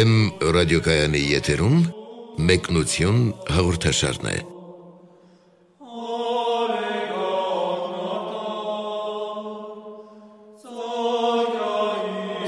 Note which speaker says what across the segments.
Speaker 1: Վեմ ռադիոկայանի եթերում մեկնություն հաղորդաշարն է։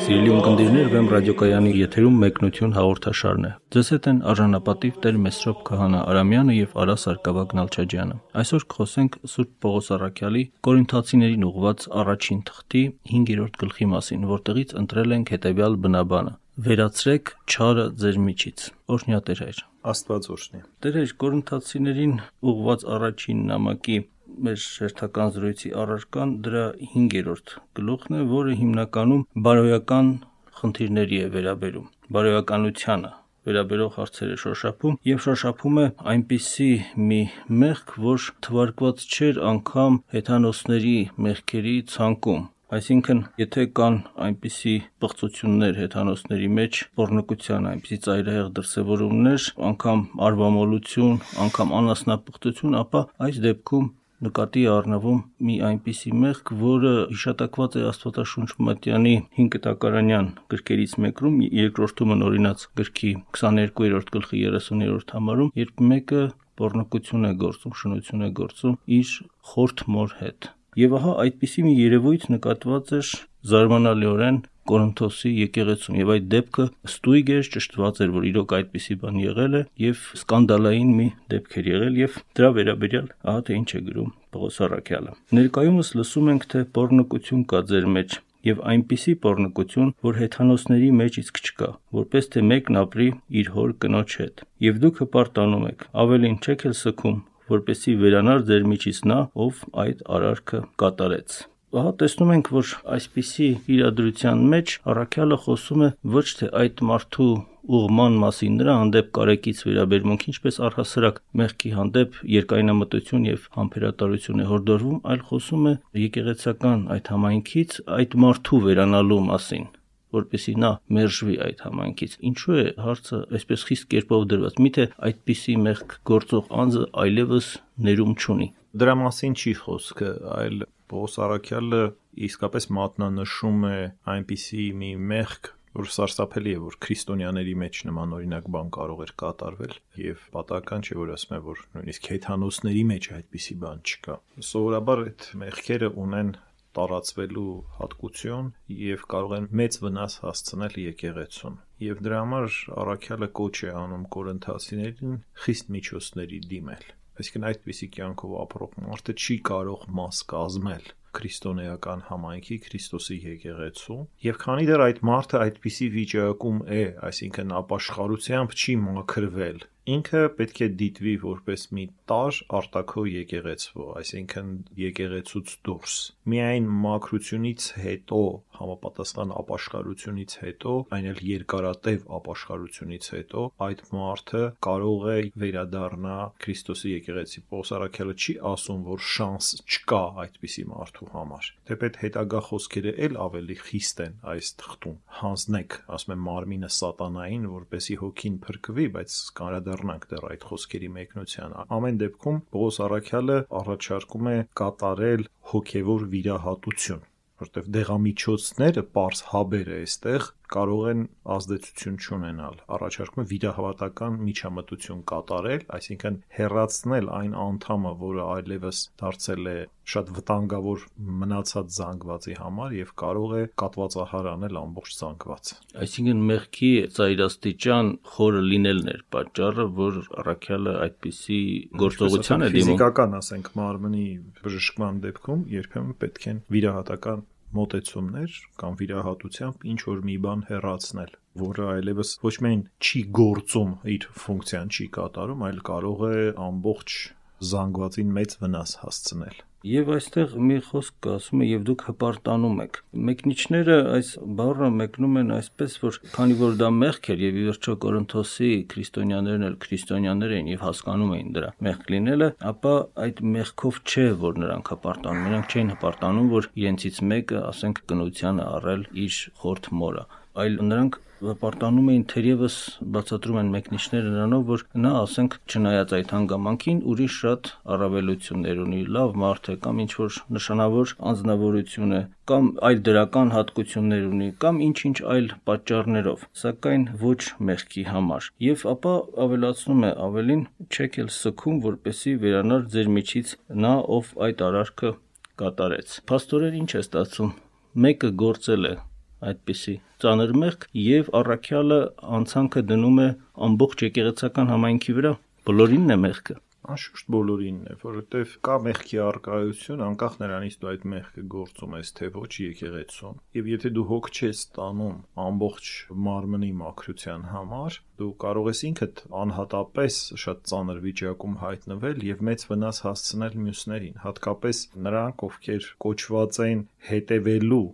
Speaker 2: Սիրելի ունկնդիրներ, Վեմ ռադիոկայանի եթերում մեկնություն հաղորդաշարն է։ Ձեզ հետ են արժանապատիվ Տեր Մեսրոպ Քահանա Արամյանը եւ Արա Սարգսակյան Նալչաջյանը։ Այսօր կխոսենք Սուրբ Պողոս Առաքյալի Կորինթացիներին ուղված առաջին թղթի 5-րդ գլխի մասին, որտեղից ընտրել ենք հետեւյալ բնաբանը. Վերացրեք չարը ձեր միջից։ Օրհնյա Տեր հայր։
Speaker 3: Աստված օրհնի։
Speaker 2: Տեր հայր Կորինթացիներին ուղված առաջին նամակի մեր շերթական զրույցի առարկան դրա 5-րդ գլուխն է, որը հիմնականում բարոյական խնդիրների է վերաբերում, բարոյականությանը վերաբերող հարցեր է շոշափում եւ շոշափում է այնպիսի մի մեղք, որ թվարկված չէր անգամ հեթանոսների մեղքերի ցանկում։ Այսինքն, եթե կան այնպիսի բղծություններ հեթանոսների մեջ, pornokության այնպիսի ծայրահեղ դրսևորումներ, անգամ արվամոլություն, անգամ անասնապղծություն, ապա այս դեպքում նկատի առնվում մի այնպիսի մեղք, որը հիշատակված է Աստվածաշունչ Մատյանի 5 կտակարանյան գրքերից մեկում, երկրորդումը նորինած գրքի 22-րդ գլխի 30-րդ համարում, երբ մեկը pornokություն է գործում, շնություն է գործում իր խորթ մոր հետ։ Եվ ահա այդպիսի մի երևույթ նկատված էր զարմանալիորեն Կորինթոսի եկեղեցում եւ այդ դեպքը ստույգ էր ճշտված էր որ իրոք այդպիսի բան եղել է եւ սկանդալային մի դեպք էր եղել եւ դրա վերաբերյալ ահա թե ինչ է գրում Պողոս Արաքյալը ներկայումս լսում ենք թե pornokություն կա ձեր մեջ եւ այնպիսի pornokություն, որ հեթանոսների մեջ իսկ չկա, որպես թե մեկն ապրի իր հոր կնոջ հետ։ Եվ դուք հպարտանում եք, ավելին չեք էլ սքում, որպեսի վերանար ձեր միջից նա, ով այդ արարքը կատարեց ահա տեսնում ենք, որ այսպիսի իրադրության մեջ առաքյալը խոսում է ոչ թե այդ մարդու ուղման մասին նրա հանդեպ կարեկից վերաբերմունք, ինչպես առհասարակ մեղքի հանդեպ երկայնամտություն եւ համբերատարություն է հորդորվում, այլ խոսում է եկեղեցական այդ համայնքից այդ մարդու վերանալու մասին որպեսի նա մերժվի այդ համայնքից։ Ինչու է հարցը այսպես խիստ կերպով դրված։ Միթե այդպիսի մեղք գործող անձը այլևս ներում չունի։
Speaker 3: Դրա մասին չի խոսքը, այլ Պողոս Արաքյալը իսկապես մատնանշում է այնպիսի մի մեղք, որ սարսափելի է, որ քրիստոնյաների մեջ նման օրինակ բան կարող էր կատարվել եւ պատահական չէ որ ասում է որ նույնիսկ հեթանոսների մեջ այդպիսի բան չկա։ Սովորաբար այդ մեղքերը ունեն տարածվելու հատկություն եւ կարող են մեծ վնաս հասցնել եկեղեցուն։ Եվ դրա համար առաքյալը կոչ է անում կորինթացիներին խիստ միջոցների դիմել Այսինքն այդպիսի կյանքով ապրող մարդը չի կարող մաս կազմել քրիստոնեական համայնքի Քրիստոսի եկեղեցու եւ քանի դեռ այդ մարդը այդպիսի վիճակում է, այսինքն ապաշխարությամբ չի մաքրվել ինքը պետք է դիտվի որպես մի տար արտակո եկեղեցու, այսինքն եկեղեցուց դուրս։ Միայն մաքրությունից հետո, համապատասխան ապաշխարությունից հետո, այն էլ երկարատև ապաշխարությունից հետո, այդ մարդը կարող է վերադառնա Քրիստոսի եկեղեցի։ Պողոսարաքյալը չի ասում, որ շանս չկա այդպիսի մարդու համար։ Թեպետ հետագա խոսքերը էլ ավելի խիստ են այս թղթում։ Հանձնեք, ասում եմ, մարմինը սատանային, որպեսի հոգին փրկվի, բայց կանրադառնա կանդրադառնանք դեռ այդ խոսքերի մեկնությանը։ Ամեն դեպքում Պողոս Արաքյալը առաջարկում է կատարել հոգևոր վիրահատություն, որտեղ դեղամիջոցները, པարս հաբերը այստեղ կարող են ազդեցություն չունենալ։ Առաջարկում է վիրահավատական միջամտություն կատարել, այսինքն հերացնել այն անդամը, որը այլևս դարձել է շատ վտանգավոր մնացած զանգվածի համար եւ կարող է կատվածահար անել ամբողջ զանգվածը։
Speaker 2: Այսինքն մեղքի ծայրաստիճան խորը լինելն էր պատճառը, որ առաքյալը այդպիսի գործողության է դիմում։
Speaker 3: Ֆիզիկական, ասենք, մարմնի բժշկման դեպքում երբեմն պետք են վիրահատական մոտեցումներ կամ վիրահատությամբ ինչ որ մի բան հեռացնել, որը այլևս ոչ միայն չի գործում, իր ֆունկցիան չի կատարում, այլ կարող է ամբողջ զանգվածին մեծ վնաս հասցնել։
Speaker 2: Եվ այստեղ մի խոսք ասում է եւ դուք հպարտանում եք։ Մեկնիչները այս բառը մեկնում են այսպես, որ քանի որ դա մեղք էր եւ ի վերջո Կորինթոսի քրիստոնյաներն էլ քրիստոնյաներ էին եւ հասկանում էին դրա մեղք լինելը, ապա այդ մեղքով չէ, որ նրանք հպարտանում։ Նրանք չէին հպարտանում, որ իրենցից մեկը, ասենք, կնությանը առել իր խորթ մորը, այլ նրանք հպարտանում էին թերևս բացատրում են մեկնիշները նրանով, որ նա, ասենք, չնայած այդ հանգամանքին, ուրիշ շատ առավելություններ ունի, լավ մարդ է կամ ինչ որ նշանավոր անznավորություն է, կամ այլ դրական հատկություններ ունի, կամ ինչ-ինչ այլ պատճառներով, սակայն ոչ մեղքի համար։ Եվ ապա ավելացնում է ավելին, չեք էլ սքում, որպեսի վերանար ձեր միջից նա, ով այդ արարքը կատարեց։ Փաստորեն ինչ է ստացվում։ Մեկը գործել է այդպիսի ծանր մեղք եւ առաքյալը անցանքը դնում է ամբողջ եկեղեցական համայնքի վրա բոլորինն է մեղքը
Speaker 3: Անշուշտ բոլորինն է, որովհետև կա մեղքի արկայություն, անկախ նրանից դու այդ մեղքը գործում ես թե ոչ եկեղեցում։ Եվ եթե դու հոգ չես տանում ամբողջ մարմնի մաքրության համար, դու կարող ես ինքդ անհատապես շատ ծանր վիճակում հայտնվել եւ մեծ վնաս հասցնել մյուսներին, հատկապես նրանք, ովքեր կոչված են հետևելու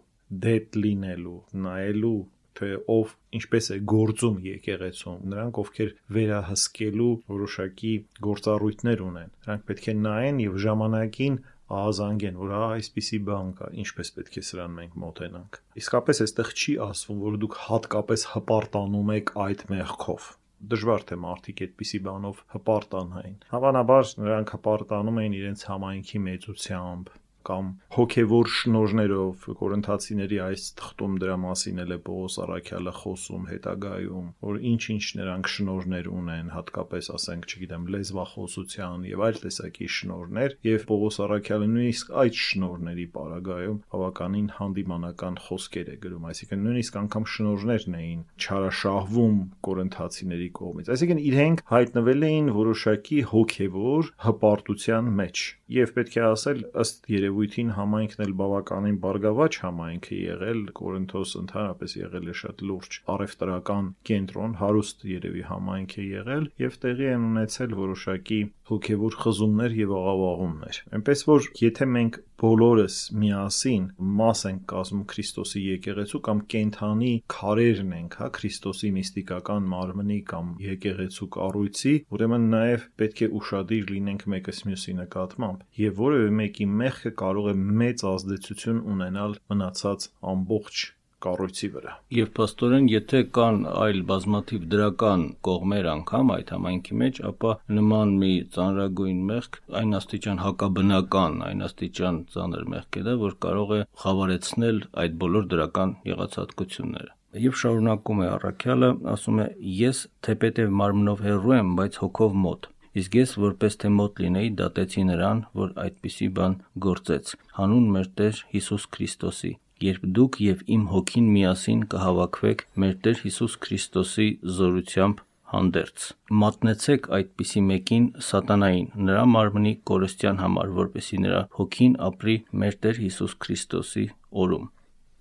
Speaker 3: դետ լինելու, նայելու թե ով ինչպես է գործում եկեղեցում նրանք ովքեր վերահսկելու որոշակի գործառույթներ ունեն նրանք պետք է նայեն եւ ժամանակին ահազանգեն, որ հա այսպիսի բան կա, ինչպես պետք է սրան մենք մոտենանք։ Իսկապես այստեղ չի ասվում, որ դուք հատկապես հպարտանում եք այդ մեղքով դժվար թե մարդիկ այդպիսի բանով հպարտանային։ Հավանաբար նրանք հպարտանում էին իրենց համայնքի մեծությամբ, կամ հոգևոր շնորներով կորինթացիների այս թղթում դրա մասին էլ է Պողոս Արաքյալը խոսում հետագայում որ ինչ-ինչ նրանք շնորներ ունեն հատկապես ասենք չգիտեմ լեզվախոսության եւ այլ տեսակի շնորներ եւ Պողոս Արաքյալը նույնիսկ այդ շնորների պարագայում բավականին հանդիմանական խոսքեր է գրում այսինքն նույնիսկ անգամ շնորներն էին չարաշահվում կորինթացիների կողմից այսինքն իրենք հայտնվել էին որոշակի հոգևոր հպարտության մեջ եւ պետք է ասել ըստ երևույթին երևույթին համայնքն էլ բավականին բարգավաճ համայնք է եղել, Կորինթոս ընդհանրապես եղել է շատ լուրջ առևտրական կենտրոն, հարուստ երևի համայնք է եղել եւ տեղի են ունեցել որոշակի հոգևոր խզումներ եւ աղավաղումներ։ Այնպես որ եթե մենք բոլորս միասին մաս ենք կազմում Քրիստոսի եկեղեցու կամ կենթանի քարերն ենք, հա, Քրիստոսի միստիկական մարմնի կամ եկեղեցու կառույցի, ուրեմն նաև պետք է ուշադիր լինենք մեկս մյուսի նկատմամբ եւ որևէ մեկի մեղքը կարող է մեծ ազդեցություն ունենալ մնացած ամբողջ կառույցի վրա։
Speaker 2: Եվ աստորեն, եթե կան այլ բազմաթիվ դրական կողմեր անգամ այդ համայնքի մեջ, ապա նման մի ծանրագույն մեղք այն աստիճան հակաբնական, այն աստիճան ծանր մեղք է դա, որ կարող է խավարեցնել այդ բոլոր դրական եղածատկությունները։ Եվ շարունակում է առաքյալը, ասում է. Ես թեպետև մարմնով հեռու եմ, բայց հոգով մոտ իսկ ես որպես թե մոտ լինեի դատեցի նրան, որ այդպիսի բան գործեց։ Հանուն մեր Տեր Հիսուս Քրիստոսի, երբ դուք եւ իմ հոգին միասին կհավաքվեք մեր Տեր Հիսուս Քրիստոսի զորությամբ հանդերձ։ Մատնեցեք այդպիսի մեկին սատանային նրա մարմնի կորստյան համար, որպեսի նրա հոգին ապրի մեր Տեր Հիսուս Քրիստոսի օրում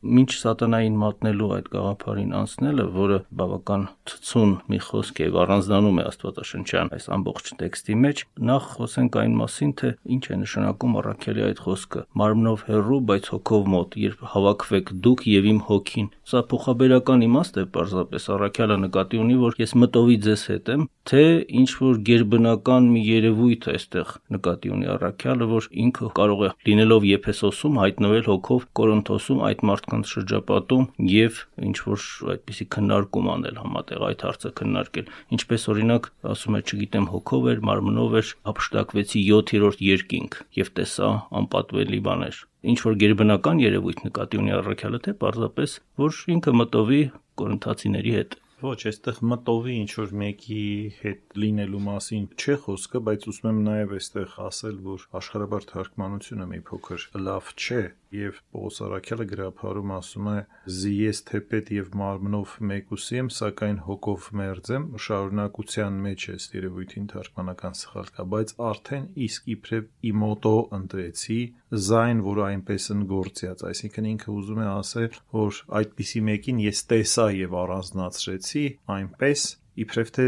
Speaker 2: մինչ սատանային մատնելու այդ գաղափարին անցնելը, որը բավական ցցուն մի խոսք է, առանձնանում է Աստվածաշնչյան այս ամբողջ տեքստի մեջ, նախ խոսենք այն մասին, թե ինչ է նշանակում առաքելի այդ խոսքը. մարմնով հեռու, բայց հոգով մոտ, երբ հավաքվեք դուք եւ իմ հոգին։ Սա փոխաբերական իմաստ է պարզապես առաքյալը նկատի ունի, որ ես մտովի ձեզ հետ եմ, թե ինչ որ ģերբնական մի երևույթ այստեղ նկատի ունի առաքյալը, որ ինքը կարող է լինելով Եփեսոսում հայտնվել հոգով Կորինթոսում այդ մարդ մարդկանց շրջապատում եւ ինչ որ այդպիսի քննարկում անել համատեղ այդ հարցը քննարկել ինչպես օրինակ ասում է չգիտեմ հոգով էր մարմնով էր ապշտակվեցի 7-րդ երկինք եւ տեսա անպատվելի բաներ ինչ որ ģերբնական երևույթ նկատի ունի առաքյալը թե պարզապես որ ինքը մտովի կորինթացիների հետ
Speaker 3: Ոչ, այստեղ մտովի ինչ որ մեկի հետ լինելու մասին չէ խոսքը, բայց ուզում եմ նաև այստեղ ասել, որ աշխարհաբար թարգմանությունը մի փոքր լավ չէ, եւ Պողոս Արաքյալը գրափարում ասում է զիես թեպետ եւ մարմնով մեկուսի եմ սակայն հոգով մերձ եմ շարունակության մեջ է երևույթին թարգմանական սխալ կա բայց արդեն իսկ իբրև իմոտո ընտրեցի զայն որ այնպես ընգործյաց այսինքն ինքը ուզում է ասել որ այդպիսի մեկին ես տեսա եւ առանձնացրեցի այնպես իբրև թե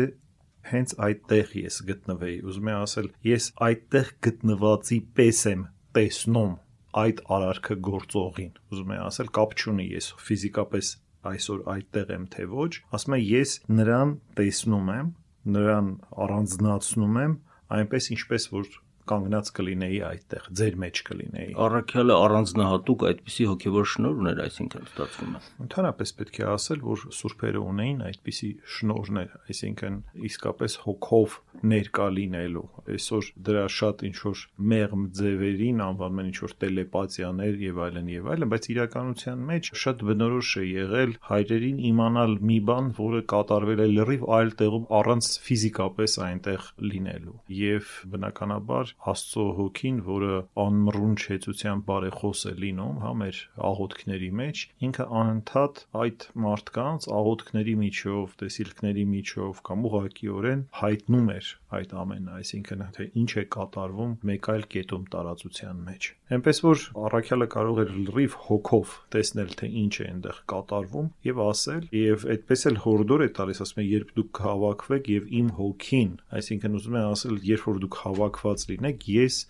Speaker 3: հենց այդտեղ ես գտնվեի ուզում եմ ասել ես այդտեղ գտնվածի պես եմ տեսնում այդ արարքը գործողին։ Ուզում եմ ասել, կապ չունի ես ֆիզիկապես այսօր այդտեղ եմ թե ոչ, ասում եմ ես նրան տեսնում եմ, նրան առանձնացնում եմ, այնպես ինչպես որ կանգնած կլինեի այդտեղ, ձեր մեջ կլինեի։
Speaker 2: Առաքյալը առանձնահատուկ այդպիսի հոգևոր շնոր ուներ, այսինքն ստացվում է։
Speaker 3: Ընդհանրապես պետք է ասել, որ սուրբերը ունեին այդպիսի շնորհներ, այսինքն իսկապես հոգով ներկա լինելու։ Այսօր դրա շատ ինչ որ մեղմ ձևերին անվանում են ինչ որ տելեպաթիաներ եւ այլն եւ այլն, բայց իրականության մեջ շատ բնորոշ է եղել հայրերին իմանալ մի բան, որը կատարվել է լրիվ այլ տեղում առանց ֆիզիկապես այնտեղ լինելու։ Եվ բնականաբար Աստծո հոգին, որը անմռուն չեցության բարեխոս է լինում, հա մեր աղոթքների մեջ, ինքը անընդհատ այդ մարդկանց աղոթքների միջով, տեսիլքների միջով կամ ուղղակիորեն հայտնում էր այդ ամենը, այսինքն թե ինչ է կատարվում մեկ այլ կետում տարածության մեջ։ Էնպես որ առաքյալը կարող էր լրիվ հոգով տեսնել թե ինչ է այնտեղ կատարվում եւ ասել եւ այդպես էլ հորդոր է տալիս ասում է երբ դուք կհավաքվեք եւ իմ հոգին, այսինքն ուզում է ասել երբ որ դուք հավաքված լինեք, ես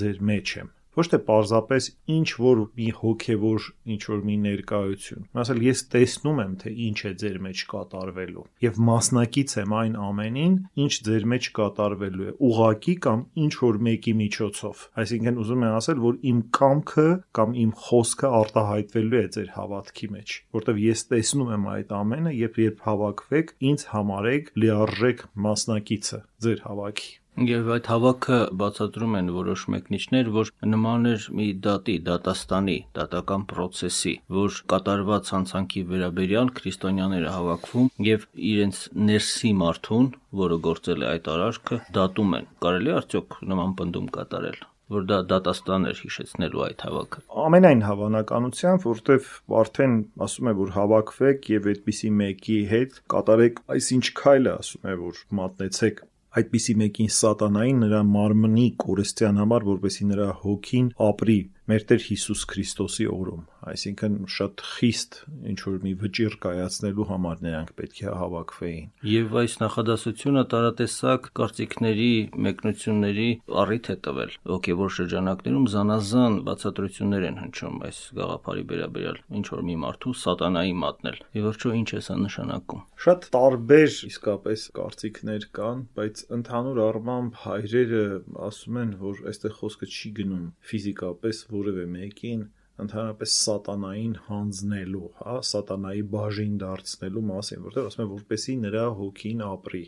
Speaker 3: ձեր մեջ եմ ոչ թե պարզապես ինչ որ մի հոգևոր ինչ որ մի ներկայություն։ Ասել ես տեսնում եմ թե ինչ է ձեր մեջ կատարվելու եւ մասնակից եմ այն ամենին, ինչ ձեր մեջ կատարվելու է, ուղակի կամ ինչ որ մեկի միջոցով։ Այսինքն ուզում եմ ասել, որ իմ կամքը կամ իմ խոսքը արտահայտվելու է ձեր հավատքի մեջ, որտեվ ես տեսնում եմ այդ ամենը, երբ երբ հավաքվեք, ինձ համարեք լիարժեք մասնակիցը ձեր հավաքի։
Speaker 2: Եվ այդ հավաքը բացատրում են որոշ մեկնիչներ, որ նման էր մի դատի, դատաստանի, դատական process-ի, որ կատարված հանցանքի վերաբերյալ քրիստոնյաները հավաքվում եւ իրենց ներսի մարդուն, որը գործել է այդ արարքը, դատում են։ Կարելի արդյոք նման պնդում կատարել որ դա դատաստան էր հիշեցնելու այդ հավաքը։
Speaker 3: Ամենայն հավանականությամբ, որտեվ արդեն ասում է, որ հավաքվեք եւ այդպիսի մեկի հետ կատարեք այսինչ քայլը, ասում է, որ մատնեցեք այդպիսի մեկին սատանային նրա մարմնի կորստյան համար, որպեսի նրա հոգին ապրի մեր Տեր Հիսուս Քրիստոսի օրում այսինքն շատ խիստ ինչ որ մի վճիռ կայացնելու համար նրանք պետք է հավաքվեին։
Speaker 2: Եվ այս նախադասությունը տարատեսակ կարծիքների, մեկնությունների առիթ է տվել։ Հոգևոր շրջանակներում զանազան բացատրություններ են հնչում այս գաղափարի վերաբերյալ, ինչ որ մի մարդու սատանայի մատնել։ Եվ վերջո ինչ է սա նշանակում։
Speaker 3: Շատ տարբեր իսկապես կարծիքներ կան, բայց ընդհանուր առմամբ հայրերը ասում են, որ այստեղ խոսքը չի գնում ֆիզիկապես որևէ մեկին ընդհանրապես սատանային հանձնելու, հա, սատանայի բաժին դարձնելու մասին, որտեղ ասում են որպեսի նրա հոգին ապրի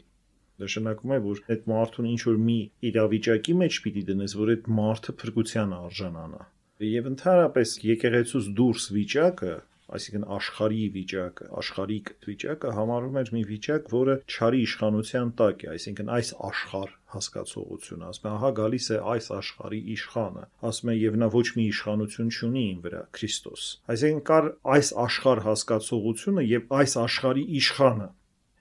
Speaker 3: նշանակում է որ այդ մարդուն ինչ որ մի իրավիճակի մեջ պիտի դնես որ այդ մարդը փրկության արժանանա եւ ընդհանրապես եկեղեցուց դուրս վիճակը այսինքն աշխարհի վիճակը, աշխարհիկ վիճակը համարվում էր մի վիճակ, որը չարի իշխանության տակ է, այսինքն այս աշխարհ հասկացողությունը, ասում է, ահա գալիս է այս աշխարհի իշխանը, ասում է եւ նա ոչ մի իշխանություն չունի ին վրա, Քրիստոս։ Այսինքն կար այս աշխարհ հասկացողությունը եւ այս աշխարհի իշխանը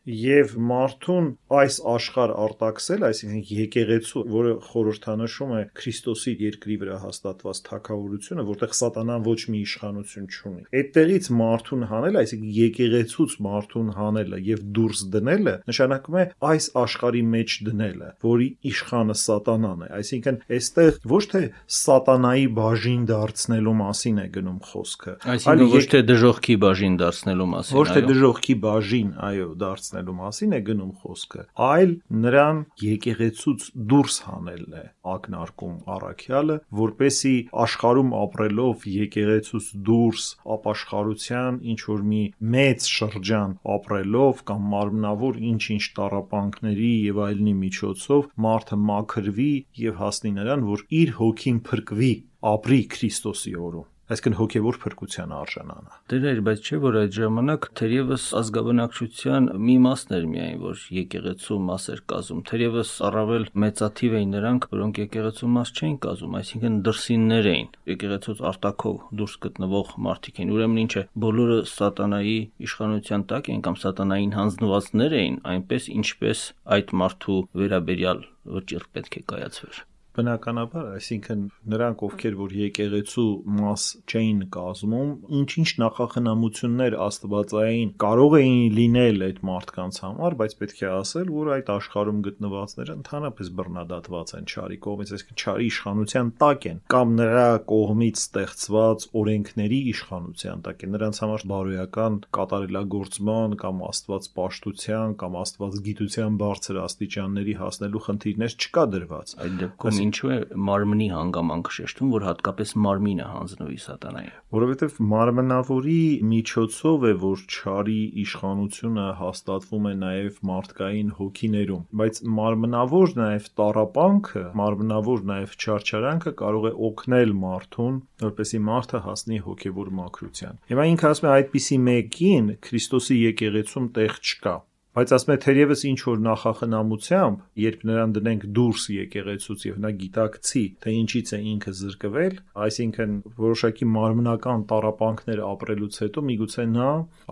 Speaker 3: եւ մարդուն այս աշխարհ արտաքսել, այսինքն եկեղեցու, որը խորհրդանշում է Քրիստոսի երկրի վրա հաստատված թակավորությունը, որտեղ սատանան ոչ մի իշխանություն չունի։ Այդտեղից մարդուն հանել, այսինքն եկեղեցուց մարդուն հանելը եւ դուրս դնելը նշանակում է այս աշխարհի մեջ դնելը, որի իշխանը սատանան է։ Այսինքն այստեղ ոչ թե սատանայի բաժին դարձնելու մասին է գնում խոսքը,
Speaker 2: այլ ոչ թե դժողքի բաժին դարձնելու մասին,
Speaker 3: Ոչ թե դժողքի բաժին, այո, դարձ դարձնելու մասին է գնում խոսքը, այլ նրան եկեղեցուց դուրս հանելն է ակնարկում առաքյալը, որպեսի աշխարհում ապրելով եկեղեցուց դուրս ապաշխարության ինչ որ մի մեծ շրջան ապրելով կամ մարմնավոր ինչ-ինչ տարապանքների եւ այլնի միջոցով մարդը մաքրվի եւ հասնի նրան, որ իր հոգին փրկվի ապրի Քրիստոսի օրում այսինքն հոգևոր փրկության արժանանա։
Speaker 2: Դեր բայց չէ որ այդ ժամանակ թերևս ազգաբնակչության մի մասն էր միայն որ եկեղեցու մաս էր կազմում, թերևս առավել մեծաթիվ էին նրանք, որոնք եկեղեցու մաս չէին կազմում, այսինքն դրսիններ էին, եկեղեցուց արտակով դուրս գտնվող մարդիկ էին։ Ուրեմն ինչ է, բոլորը սատանայի իշխանության տակ էին կամ սատանային հանձնվածներ էին, այնպես ինչպես այդ մարդու վերաբերյալ վճիռ պետք է կայացվեր։
Speaker 3: Բնականաբար, այսինքն նրանք, ովքեր որ եկեղեցու մաս չէին կազմում, ինչ-ինչ նախախնամություններ աստվածային կարող էին լինել այդ մարդկանց համար, բայց պետք է ասել, որ այդ աշխարհում գտնվածները ընդհանրապես բռնադատված են ճարի կողմից, այսինքն ճարի իշխանության տակ են կամ նրա կողմից ստեղծված օրենքների իշխանության տակ են։ Նրանց համար բարոյական կատարելագործման կամ աստված պաշտության կամ աստված գիտության բարձր աստիճանների հասնելու խնդիրներ չկա դրված։
Speaker 2: Այդ դեպքում ինչու է մարմնի հանգամանքը շեշտում, որ հատկապես մարմինը հանձնվի սատանային։
Speaker 3: Որովհետև մարմնավորի միջոցով է, որ չարի իշխանությունը հաստատվում է նաև մարդկային հոգիներում, բայց մարմնավոր նաև տարապանքը, մարմնավոր նաև չարչարանքը կարող է օգնել մարդուն, որպեսի մարդը հասնի հոգևոր մաքրության։ Եվ ինքը ասում է այդպիսի մեկին Քրիստոսի եկեղեցում տեղ չկա Բայց ասում է թերևս ինչ որ նախախնամությամբ, երբ նրան դնենք դուրս եկեղեցուց եւ նա գիտակցի, թե ինչից է ինքը զրկվել, այսինքն որոշակի մարմնական տարապանքներ ապրելուց հետո միգուցե նա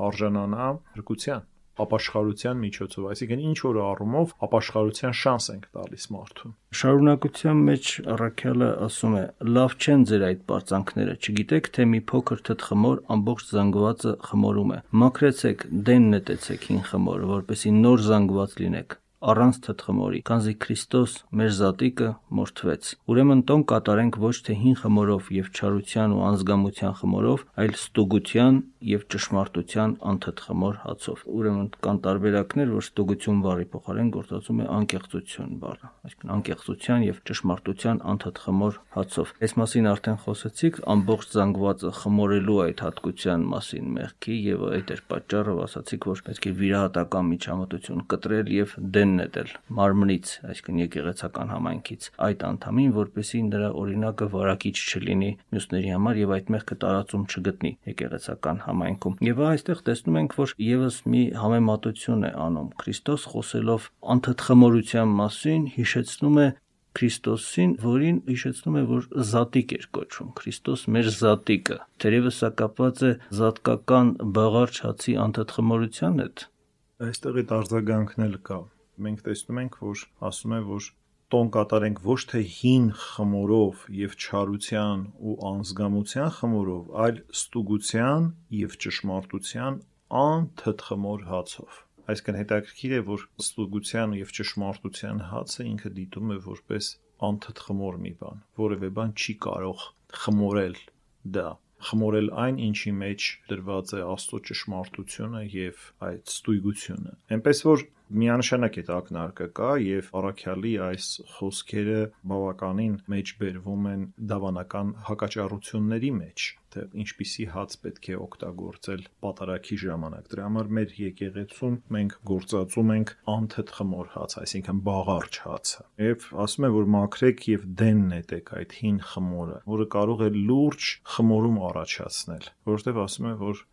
Speaker 3: արժանանա հրկության ապաշխարության միջոցով, այսինքն ինչ որ առումով ապաշխարության շանս ենք տալիս մարդուն։
Speaker 2: Շարունակության մեջ առաքյալը ասում է. «Լավ չեն ձեր այդ պարծանքները, չգիտեք, թե մի փոքր թթխմոր ամբողջ զանգվածը խմորում է։ Մաքրեցեք, դեն նետեցեք հին խմորը, որպեսի նոր զանգված լինեք» առանց թթխմորի, քանզի Քրիստոս մեր զատիկը մորթվեց։ Ուրեմն տոն կատարենք ոչ թե հին խմորով եւ չարության ու անզգամության խմորով, այլ ստուգության եւ ճշմարտության անթթխմոր հացով։ Ուրեմն կան տարբերակներ, որ ստուգություն բառի փոխարեն գործածում է անկեղծություն բառը, այսինքն անկեղծության եւ ճշմարտության անթթխմոր հացով։ Այս մասին արդեն խոսեցիք, ամբողջ զանգվածը խմորելու այդ հատկության մասին մեղքի եւ այդ էր պատճառը, ասացիք, որ պետք է վիրահատական միջամտություն կտրել եւ դեն նետել մարմնից, այսինքն եկեղեցական համայնքից այդ անդամին, որպեսի նրա օրինակը վարակիչ չլինի մյուսների համար եւ այդ մեղքը տարածում չգտնի եկեղեցական համայնքում։ Եվ այստեղ տեսնում ենք, որ եւս մի համեմատություն է անում. Քրիստոս խոսելով անթթխմորության մասին, հիշեցնում է Քրիստոսին, որին հիշեցնում է, որ զատիկ էր կոչվում։ Քրիստոս մեր զատիկը։ Տերևս սա կապված է զատկական բաղարչ հացի անթթխմորության հետ։
Speaker 3: Այստեղ այդ արձագանքն էլ կա մենք տեսնում ենք, որ ասում է, որ տոն կատարենք ոչ թե հին խմորով եւ չարության ու անզգամության խմորով, այլ ստուգության եւ ճշմարտության անթթխմոր հացով։ Այսինքն հետաքրքիր է, որ ստուգության եւ ճշմարտության հացը ինքը դիտում է որպես անթթխմոր մի բան, որևէ բան չի կարող խմորել դա խմորել այն, ինչի մեջ դրված է Աստծո ճշմարտությունը եւ այդ ստույգությունը։ Էնպես որ միանշանակ այդ ակնարկը կա եւ առաքյալի այս խոսքերը բավականին մեջբերվում են դավանական հակաճառությունների մեջ թե ինչպիսի հաց պետք է օգտագործել պատարակի ժամանակ։ Դրա համար մեր եկեղեցում մենք գործածում ենք անթթ խմոր հաց, այսինքն բաղարջ հացը։ Եվ ասում է, որ մաքրեք եւ դեն նետեք այդ հին խմորը, որը կարող է լուրջ խմորում առաջացնել, որովհետեւ ասում է, որ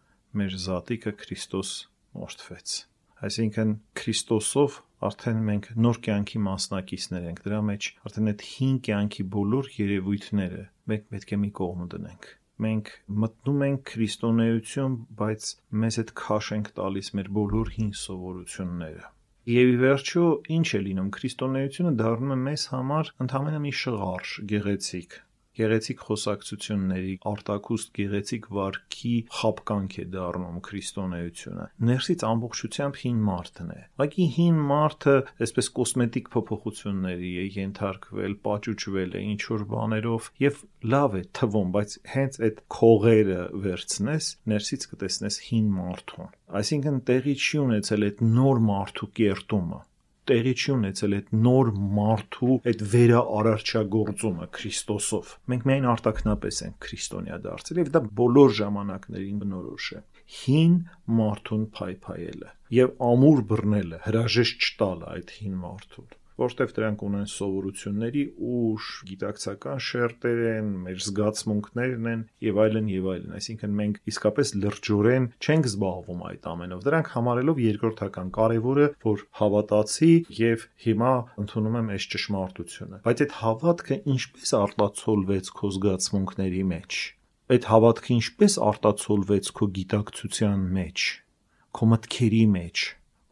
Speaker 3: մեր զատիկը Քրիստոս մորթվեց Այսինքն Քրիստոսով արդեն մենք նոր կյանքի մասնակիցներ ենք։ Դրա մեջ արդեն այդ հին կյանքի բոլոր երևույթները մենք պետք է մի կողմ դնենք մենք մտնում ենք քրիստոնեություն, բայց մեզ այդ քաշ ենք տալիս մեր բոլոր հին սովորությունները։ Եվ ի վերջո ինչ է լինում քրիստոնեությունը դառնում է մեզ համար ընդհանրապես մի շղարշ, գեղեցիկ, գեղեցիկ խոսակցությունների, արտակուստ գեղեցիկ վարքի խապկանք է դառնում քրիստոնեությունը։ Ներսից ամբողջությամբ հին մարդն է։ Ուղղակի հին մարդը այսպես կոսմետիկ փոփոխությունների է ենթարկվել, պաճուճվել է ինչ որ բաներով եւ լավ է թվում, բայց հենց այդ քողերը վերցնես, ներսից կտեսնես հին մարդուն։ Այսինքն տեղի չի ունեցել այդ նոր մարդու կերտումը տեղի չի ունեցել այդ նոր մարդու այդ վերաարարչագործումը Քրիստոսով։ Մենք միայն արտակնապես ենք քրիստոնյա դարձել եւ դա բոլոր ժամանակներին բնորոշ է հին մարդուն փայփայելը եւ ամուր բռնելը հրաժեշտ չտալը այդ հին մարդուն որտեվ դրանք ունեն սովորությունների ուժ, գիտակցական շերտեր են, մեր զգացմունքներն են եւ այլն եւ այլն։ Այսինքն մենք իսկապես լրջորեն չենք զբաղվում այդ ամենով։ Դրանք համարելով երկրորդական կարևորը, որ հավատացի եւ հիմա ընդունում եմ այս ճշմարտությունը։ Բայց այդ հավատքը ինչպես արտացոլվեց քո զգացմունքների մեջ։ Այդ հավատքը ինչպես արտացոլվեց քո գիտակցության մեջ, քո մտքերի մեջ,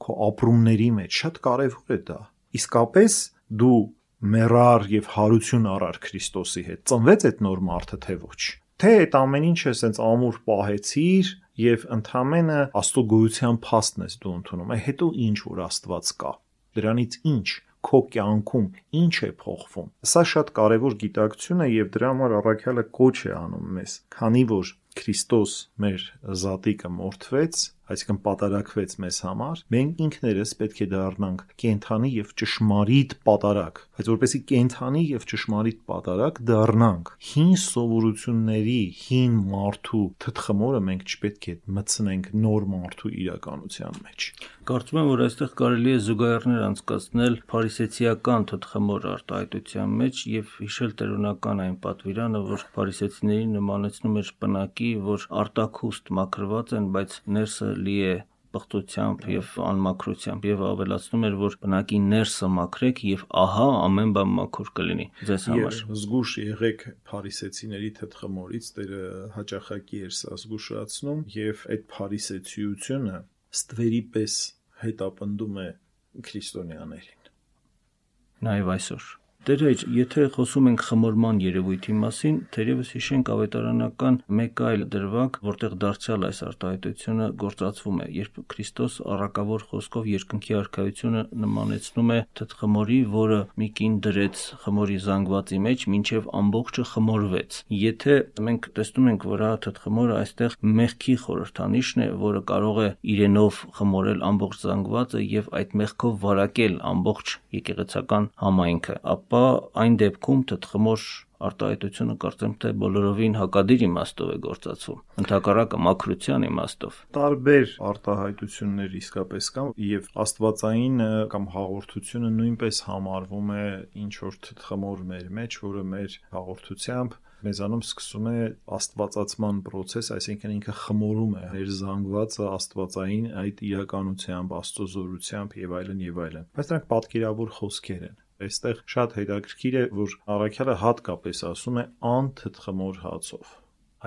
Speaker 3: քո ապրումների մեջ, շատ կարևոր է դա իսկապես դու մեռար եւ հարություն առար Քրիստոսի հետ։ Ծնվեց այդ նոր մարդը թե ոչ։ Թե այդ ամեն ինչը սենց ամուր պահեցիր եւ ընդհանրապես Աստծո գոյության փաստն ես դու ընդունում։ Այ հետո ինչ որ Աստված կա։ Դրանից ինչ քո կյանքում ինչ է փոխվում։ Սա շատ կարևոր գիտակցություն է եւ դրա համար առաքյալը կոչ է անում մեզ, քանի որ Քրիստոս մեր զատիկը մորթվեց, այսինքն պատարակվեց մեզ համար, մենք ինքներս պետք է դառնանք կենթանի եւ ճշմարիտ պատարակ, բայց որպեսի կենթանի եւ ճշմարիտ պատարակ դառնանք, հին սովորությունների, հին մարդու թթխմորը մենք չպետք է մտցնենք նոր մարդու իրականության մեջ։
Speaker 2: Կարծում եմ, որ այստեղ կարելի է զուգահեռներ անցկացնել փարիսեցիական թթխմոր արտահայտության մեջ եւ հիշել տերունական այն պատվիրանը, որ փարիսեցիներին նմանեցնում էր բնակի, որ արտակուստ մաքրված են, բայց ներսը լի է պղտությամբ եւ անմաքրությամբ եւ ավելացնում էր որ բնակի ներսը մաքրեք եւ ահա ամեն բան մաքուր կլինի ձեզ համար
Speaker 3: զգուշ եղեք փարիսեցիների թթխմորից Տերը հաճախակի էր սա զգուշացնում եւ այդ փարիսեցիությունը ստվերի պես հետապնդում է քրիստոնյաներին
Speaker 2: նաեւ այսօր Տերեջ, եթե խոսում ենք խմորման երևույթի մասին, թերևս հիշենք ավետարանական մեկ այլ դրվագ, որտեղ դարձյալ այս արտահայտությունը գործածվում է, երբ Քրիստոս առակավոր խոսքով երկնքի արքայությունը նմանեցնում է թթխմորի, որը մի կին դրեց խմորի զանգվածի մեջ, ինչև ամբողջը խմորվեց։ Եթե մենք տեսնում ենք, որ հա թթխմորը այստեղ մեղքի խորհրդանիշն է, որը կարող է իրենով խմորել ամբողջ զանգվածը եւ այդ մեղքով վարակել ամբողջ եկեղեցական համայնքը, ապա ապա այն դեպքում թթխմոր արտահայտությունը կարծեմ թե բոլորովին հակադիր իմաստով է գործածվում ընդհակառակը մակրության իմաստով
Speaker 3: տարբեր արտահայտություններ իսկապես կան եւ աստվածային կամ հաղորդությունը նույնպես համարվում է ինչ որ թթխմոր մեր մեջ որը մեր հաղորդությամբ մեզանում սկսում է աստվածացման process, այսինքն ինքը խմորում է մեր զանգվածը աստվածային այդ իրականությամբ, աստծոզորությամբ եւ այլն եւ այլն։ Բայց դրանք պատկերավոր խոսքեր են Այստեղ շատ հետաքրքիր է, որ առաքյալը հատկապես ասում է անթթխմոր հացով։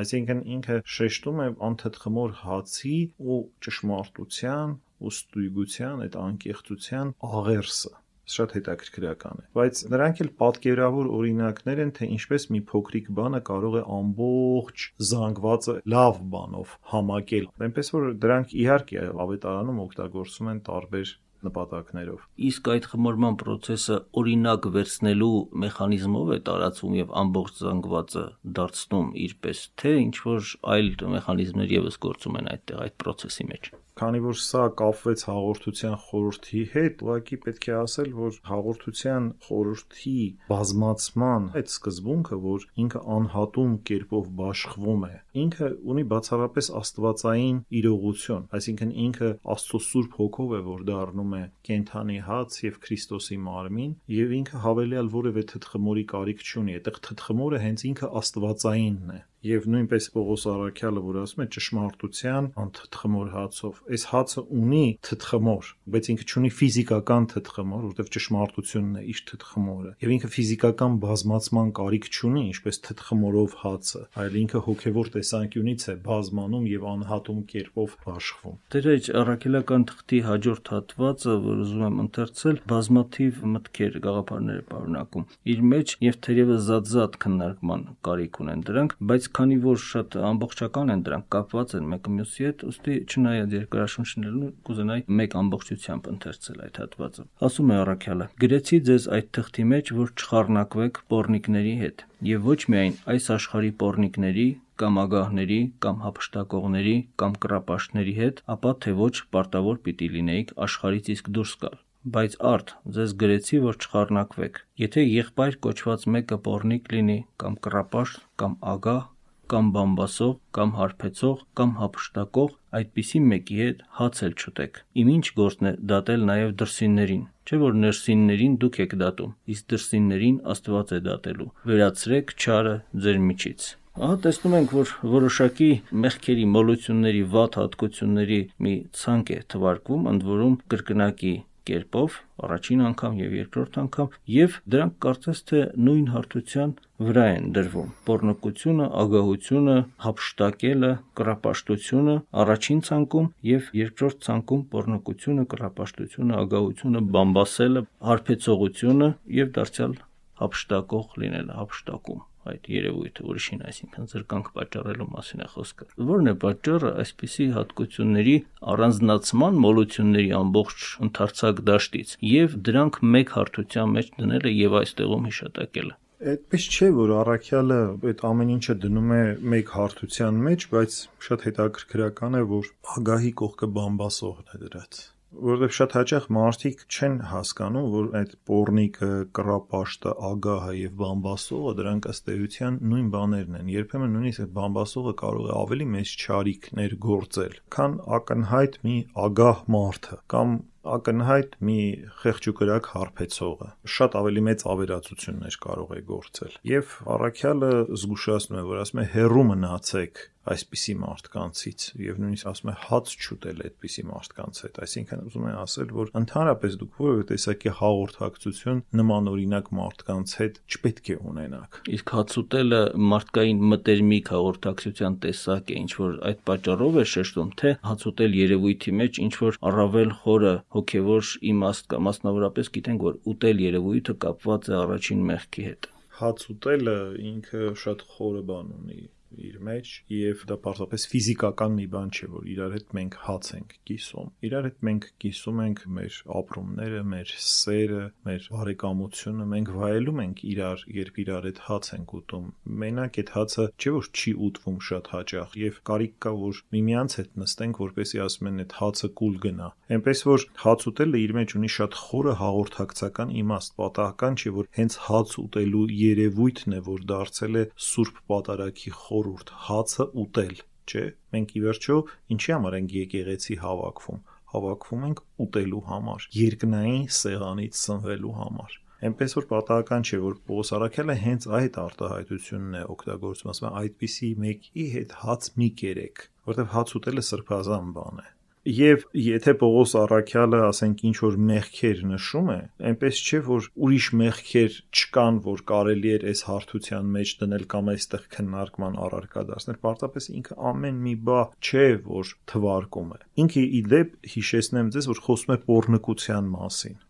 Speaker 3: Այսինքն ինքը շեշտում է անթթխմոր հացի ու ճշմարտության ու ստույգության այդ անկեղծության աղերսը շատ հետաքրքրական է բայց նրանք էլ պատկերավոր օրինակներ են թե ինչպես մի փոքրիկ բանը կարող է ամբողջ զանգվածը լավ բանով համակել այնպես որ դրանք իհարկե ավետարանում օգտագործում են տարբեր նպատակներով։
Speaker 2: Իսկ այդ խմորման process-ը օրինակ վերցնելու մեխանիզմով է տարածվում եւ ամբողջ զանգվածը դարձնում իրպես, թե ինչ որ այլ մեխանիզմներ եւս գործում են այդտեղ այդ process-ի մեջ
Speaker 3: քանի որ սա կապվեց հաղորդության խորհրդի հետ, ուղղակի պետք է ասել, որ հաղորդության խորհրդի բազմացման այդ սկզբունքը, որ ինքը անհատում կերպով բաշխվում է, ինքը ունի բացառապես աստվածային իրողություն, այսինքն ինքը Աստծո Սուրբ Հոգով է, որ դառնում է կենթանի հաց եւ Քրիստոսի մարմին, եւ ինքը հավելյալ որևէ թթխմորի կարիք չունի, այդտեղ թթխմորը հենց ինքը աստվածայինն է եւ նույնպես Պողոս Արաքյալը որ ասում է ճշմարտության անթթխմոր հացով այս հացը ունի թթխմոր բայց ինքը չունի ֆիզիկական թթխմոր որովհետեւ ճշմարտությունն է իր թթխմորը եւ ինքը ֆիզիկական բազմացման կարիք չունի ինչպես թթխմորով հացը այլ ինքը հոգեվոր տեսանկյունից է բազմանում եւ անհատում կերպով աշխվում
Speaker 2: Տերեջ առաքելական թղթի հաջորդ հատվածը որ ուզում եմ ընթերցել բազմաթիվ մտքեր գաղափարներ է պարունակում իր մեջ եւ թերևս զատ-զատ քննարկման կարիք ունեն դրանք բայց քանի որ շատ ամբողջական են դրանք կապված են մեկը մյուսի հետ, ուստի չնայած երկրաշունչներն կուզենայի մեկ ամբողջությամբ ընթերցել այդ հատվածը։ Ասում է Առաքյալը. «Գրեցի ձեզ այդ թղթի մեջ, որ չխառնակվեք pornikների հետ, եւ ոչ միայն այս աշխարհի pornikների, կամ ագահների, կամ հապշտակողների, կամ կռապաշտների հետ, ապա թե ոչ պարտավոր պիտի լինեիք աշխարից իսկ դուրս գալ, բայց արդ ձեզ գրեցի, որ չխառնակվեք։ Եթե եղբայր կոչված մեկը pornik լինի, կամ կռապաշտ, կամ ագահ, կամ բամբասող, կամ հարբեցող, կամ հափշտակող, այդպիսի մեկի հետ հաց էլ չուտեք։ Իմ ինչ գործն է դատել նաև դրսիններին։ Չէ որ ներսիններին դուք եք դատում, իսկ դրսիններին Աստված է դատելու։ Վերացրեք չարը ձեր միջից։ Ահա տեսնում ենք, որ որոշակի մեղքերի, մոլությունների, վատ հատկությունների մի ցանկ է թվարկվում, ընդ որում կրկնակի կերպով առաջին անգամ եւ երկրորդ անգամ եւ դրանք կարծես թե նույն հարթության վրա են դրվում. Pornokությունը ագահությունը հապշտակելը կրապաշտությունը առաջին ցանկում եւ երկրորդ ցանկում pornokությունը կրապաշտությունը ագահությունը բամբասելը հարբեցողությունը եւ դարձյալ հապշտակող լինելը հապշտակում այդ երևույթը ուրիշին, այսինքն զրկանք պատճառելու մասին է խոսքը։ Որն է պատճառը այսպիսի հատկությունների առանձնացման մոլությունների ամբողջ ընդարձակ դաշտից եւ դրանք մեկ հարթության մեջ դնելը եւ այստեղում հիշատակելը։
Speaker 3: Այդպես չէ, որ առաքյալը այդ ամեն ինչը դնում է մեկ հարթության մեջ, բայց շատ հետաքրքրական է, որ ագահի կողքը բամբասողն է դրած որովհետև շատ հաճախ մարդիկ չեն հասկանում, որ այդ pornիկը, կռապաշտը, ագահը եւ բամբասողը դրանք ըստ էության նույն բաներն են։ Երբեմն նույնիսկ այդ բամբասողը կարող է ավելի մեծ ճարիքներ գործել, քան ակնհայտ մի ագահ մարդը կամ ակնհայտ մի խեղճուկրակ հարբեցողը շատ ավելի մեծ ավերածություններ կարող է գործել եւ առաքյալը զգուշացնում է որ ասում է հերու մնացեք այսպիսի մարդկանցից եւ նույնիսկ ասում է հաց չուտել այդպիսի մարդկանց հետ այսինքն ուզում է ասել որ ընդհանրապես դուք որևէ տեսակի հաղորդակցություն նմանօրինակ մարդկանց հետ չպետք է ունենաք
Speaker 2: իսկ հաց ուտելը մարդկային մտերմիկ հաղորդակցության տեսակ է ինչ որ այդ պատճառով է շեշտում թե հաց ուտել երևույթի մեջ ինչ որ առավել խորը հոգևոր իմաստ կա մասնավորապես գիտենք որ ուտել երևույթը կապված է առաջին մեղքի հետ
Speaker 3: հաց ուտելը ինքը շատ խորը բան ունի իր մեջ եւ դա պարզապես ֆիզիկական մի բան չէ, որ իրար հետ մենք հաց ենք կիսում։ Իրար հետ մենք կիսում ենք մեր ապրումները, մեր սերը, մեր բարեկամությունը, մենք վայելում ենք իրար, երբ իրար հետ հաց ենք ուտում։ Մենակ այդ հացը չէ որ չի ուտվում շատ հաճախ եւ կարիք կա որ միմյանց հետ նստենք, որպեսզի ասում են այդ հացը կուլ գնա։ Էնպես որ հաց ուտելը իր մեջ ունի շատ խորը հաղորդակցական իմաստ, պատահական չէ որ հենց հաց ուտելու երևույթն է, որ դարձել է սուրբ պատարագի խոր խորուրդ հացը ուտել, չէ՞։ Մենք ի վերջո ինչի համար ենք եկեղեցի հավաքվում։ Հավաքվում ենք ուտելու համար, երկնային սեղանից սնվելու համար։ Էնպես որ պատահական չէ, որ Պողոս Արաքյալը հենց այդ արտահայտությունն է օգտագործում, ասում է այդպիսի մեկի հետ հաց մի կերեք, որովհետև հաց ուտելը սրբազան բան է։ Եվ եթե Պողոս Առաքյալը, ասենք, ինչ որ մեղքեր նշում է, այնպես չէ, որ ուրիշ մեղքեր չկան, որ կարելի էր այս հարթության մեջ դնել կամ այստեղ քննարկման առարկա դարձնել։ Պարզապես ինքը ամեն մի բա չէ, որ թվարկում է։ Ինքը ի դեպ հիշեցնեմ ձեզ, որ խոսում է pornկության մասին։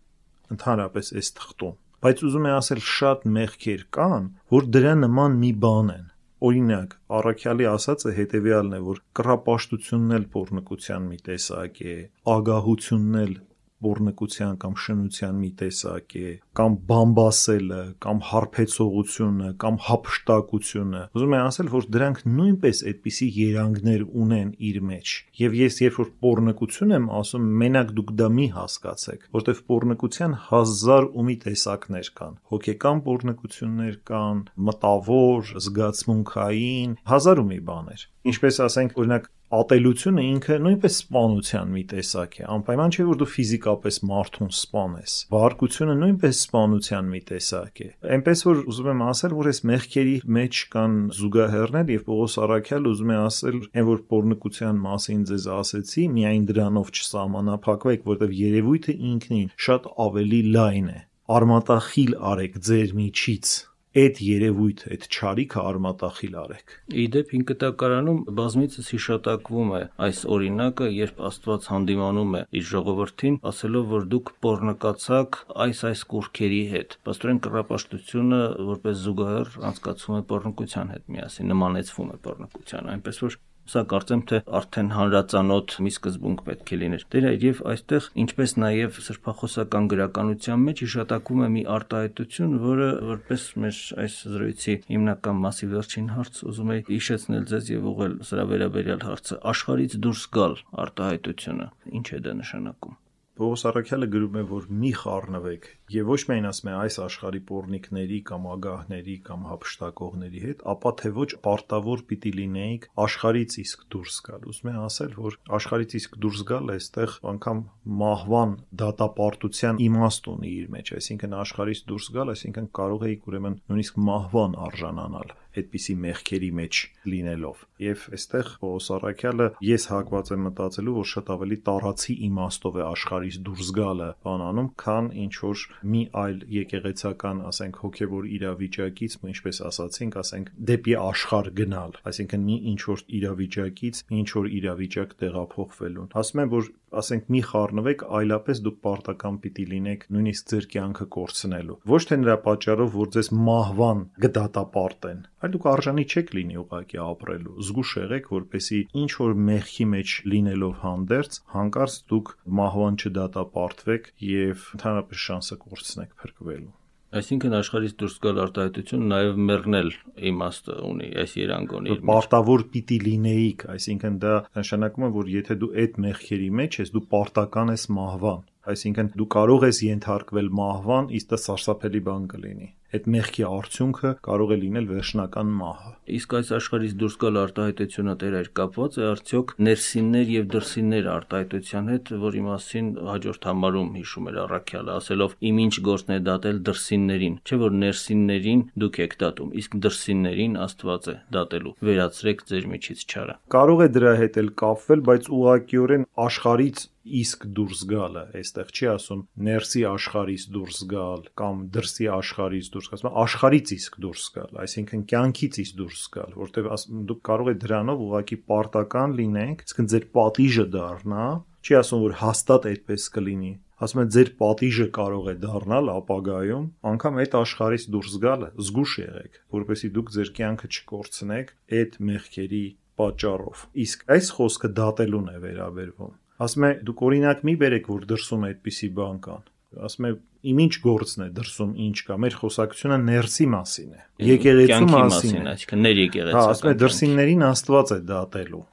Speaker 3: Ընդհանրապես այս թղթում բայց ուզում է ասել շատ մեղքեր կան, որ դրա նման մի բան են Օրինակ, Առաքյալի ասածը հետևյալն է, որ կռապաշտությունն էլ փորնկության մի տեսակ է, ագահությունն էլ բորնկության կամ շնության մի տեսակ է, կամ բամբասելը, կամ հարբեցողությունը, կամ հապշտակությունը։ Ուզում եմ ասել, որ դրանք նույնպես այդպիսի երանգներ ունեն իր մեջ։ Եվ ես երբ որ բորնկություն եմ ասում, մենակ դուք դա մի հասկացեք, որտեվ բորնկության հազար ու մի տեսակներ կան։ Հոգեկան բորնկություններ կան, մտավոր, զգացմունքային, հազար ու մի բաներ։ Ինչպես ասենք, օրինակ ատելությունը ինքը նույնպես սպանության մի տեսակ է։ Անպայման չէ որ դու ֆիզիկապես մարդուն սպանես։ Բարկությունը նույնպես սպանության մի տեսակ է։ Էնպես որ ուզում եմ ասել, որ այս մեղքերի մեջ կան զուգահեռներ եւ Պողոս Արաքյալ ուզում է ասել, այն որ pornկության մասին ձեզ ասեցի, միայն դրանով չսահմանափակվեք, որտեղ երևույթը ինքնին շատ ավելի լայն է։ Արմատախիլ արեք ձեր միջից այդ երևույթը, այդ ճարիքը արմատախիլ արեք։
Speaker 2: Իդեպ հինկտակարանում բազմիցս հիշատակվում է այս օրինակը, երբ Աստված հանդիմանում է իր ժողովրդին, ասելով, որ դուք pornկացաք այս այս կուրքերի հետ։ Պաստորեն կռապաշտությունը որպես զուգահեռ անցկացվում է pornկության հետ միասին, նմանեցվում է pornկության, այնպես որ Սա կարծեմ թե արդեն հանրածանոթ մի սկզբունք պետք է լիներ։ Դե եւ այստեղ ինչպես նաեւ սրբախոսական գրականության մեջ հիշատակվում է մի արտահայտություն, որը որպես մեր այս զրույցի հիմնական մասի վերջին հարց ուզում եի հիշեցնել ձեզ եւ ուղղել սրա վերաբերյալ հարցը. Աշխարից դուրս գալ արտահայտությունը։ Ինչ է դա նշանակում։
Speaker 3: Պողոս Արաքյալը գրում է, որ մի խառնվեք եւ ոչ միայն ասում է այս աշխարհի pornikների կամ ագահների կամ հապշտակողների հետ, ապա թե ոչ պարտավոր պիտի լինեիք աշխարից իսկ դուրս գալ։ Ուզում է ասել, որ աշխարից իսկ դուրս գալ այստեղ անգամ մահվան դատապարտության իմաստ ունի իր մեջ, այսինքն աշխարից դուրս գալ, այսինքն կարող էիք ուրեմն նույնիսկ մահվան արժանանալ այդպիսի մեղքերի մեջ լինելով։ Եվ այստեղ Պողոս Արաքյալը ես հակված եմ մտածելու, որ շատ ավելի տարածի իմաստով է աշխարհից դուրս գալը բանանում, քան ինչ որ մի այլ եկեղեցական, ասենք հոգևոր իրավիճակից, ինչպես ասացինք, ասենք դեպի աշխարհ գնալ, այսինքն մի ինչ որ իրավիճակից ինչ որ իրավիճակ տեղափոխվելուն։ Ասում եմ, որ ասենք մի խառնվեք, այլապես դուք պարտական պիտի լինեք նույնիսկ ձեր կյանքը կորցնելու։ Ոչ թե նրա պատճառով, որ ձեզ մահվան գդատապարտեն, այլ դուք արժանի չեք լինի ուղակի ապրելու։ Զգուշ եղեք, որպեսի ինչ որ մեղքի մեջ լինելով հանդերձ, հանկարծ դուք մահվան չդատապարտվեք եւ ընդհանրապես շանսը կորցնեք փրկվելու։
Speaker 2: Այսինքն աշխարհից դուրս գալ արտահայտությունը նաև մեռնել իմաստը ունի, այս երանգոնի։
Speaker 3: Պարտավոր պիտի լինեիք, այսինքն դա նշանակում է, որ եթե դու այդ մեղքերի մեջ ես, դու պարտական ես մահվան այսինքն դու կարող ես ենթարկվել մահվան, իսկ դա սարսափելի բան կլինի այդ մեղքի արդյունքը կարող է լինել վերջնական մահը։
Speaker 2: Իսկ այս աշխարհից դուրս գալ արտահայտությունը դեր էր կապված է արդյոք ներսիններ եւ դրսիններ արտահայտության հետ, որի մասին հաջորդ համարում հիշում էր առաքյալը, ասելով իմ ինչ գործն է դատել դրսիններին, չէ որ ներսիններին դուք եք դատում, իսկ դրսիններին Աստված է դատելու։ Վերացրեք ձեր միջից չարը։
Speaker 3: Կարող է դրա հետ էլ կապվել, բայց ուղղակիորեն աշխարից իսկ դուրս գալը, այստեղ չի ասում ներսի աշխարից դուրս գալ կամ դրսի աշխարից դուրս գալ, ասում աշխարից իսկ դուրս գալ, այսինքն կյանքից իսկ դուրս գալ, որտեղ դուք կարող եք դրանով ուղակի պարտական լինենք, իսկ ձեր պատիժը դառնա, չի ասում որ հաստատ այդպես կլինի, ասում է ձեր պատիժը կարող է դառնալ ապագայում անգամ այդ աշխարից դուրս գալը զգուշ եղեք որպեսզի դուք ձեր կյանքը չկորցնեք այդ մեղքերի պատճառով իսկ այս խոսքը դատելուն է վերաբերվում ասում է դուք օրինակ մի բերեք որ դրսում այդպիսի բան կան ասում է իմ ինչ գործն է դրսում ինչ կա մեր խոսակցությունը ներսի մասին է
Speaker 2: եկեղեցու մասին այսինքն ներ եկեղեցական
Speaker 3: հա ասում է դրսիններին աստված է դատելու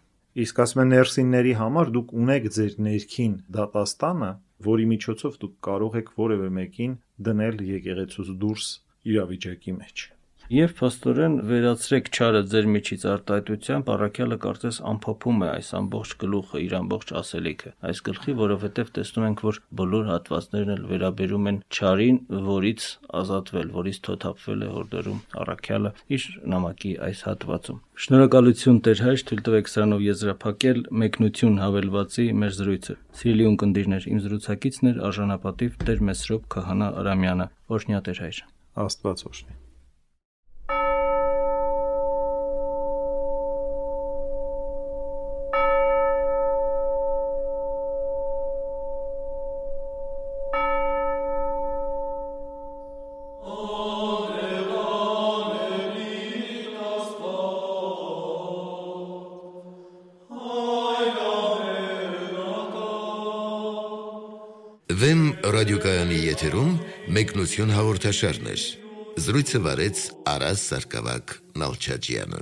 Speaker 3: իսկ ասում է ներսինների համար դուք ունեք ձեր ներքին դատաստանը որի միջոցով դուք կարող եք որևէ մեկին դնել եկեղեցուց դուրս իրավիճակի մեջ
Speaker 2: Եվ փաստորեն վերացրեք ճարը ձեր միջից արտահայտությամբ, առաքյալը կարծես ամփոփում է այս ամբողջ գլուխը, իր ամբողջ ասելիքը այս գլխի, որովհետև տեսնում ենք, որ բոլոր հատվածներն էլ վերաբերում են ճարին, որից ազատվել, որից թոթափվել է հորդորում առաքյալը իր նամակի այս հատվածում։ Շնորհակալություն Տեր հայր, թույլ տվեք սրանով եզրափակել մեկնություն հավելվածի մեր զրույցը։ Սիրելի ունկնդիրներ, իմ զրուցակիցն էր արժանապատիվ Տեր Մեսրոպ Քահանա Արամյանը։ Օրհնյա Տեր հայր։
Speaker 3: Աստված օրհնի։
Speaker 1: եթերում մեկնություն հաղորդաշարներ։ Զրույցը վարեց Արաս Սարգսակյան Նալչաջյանը։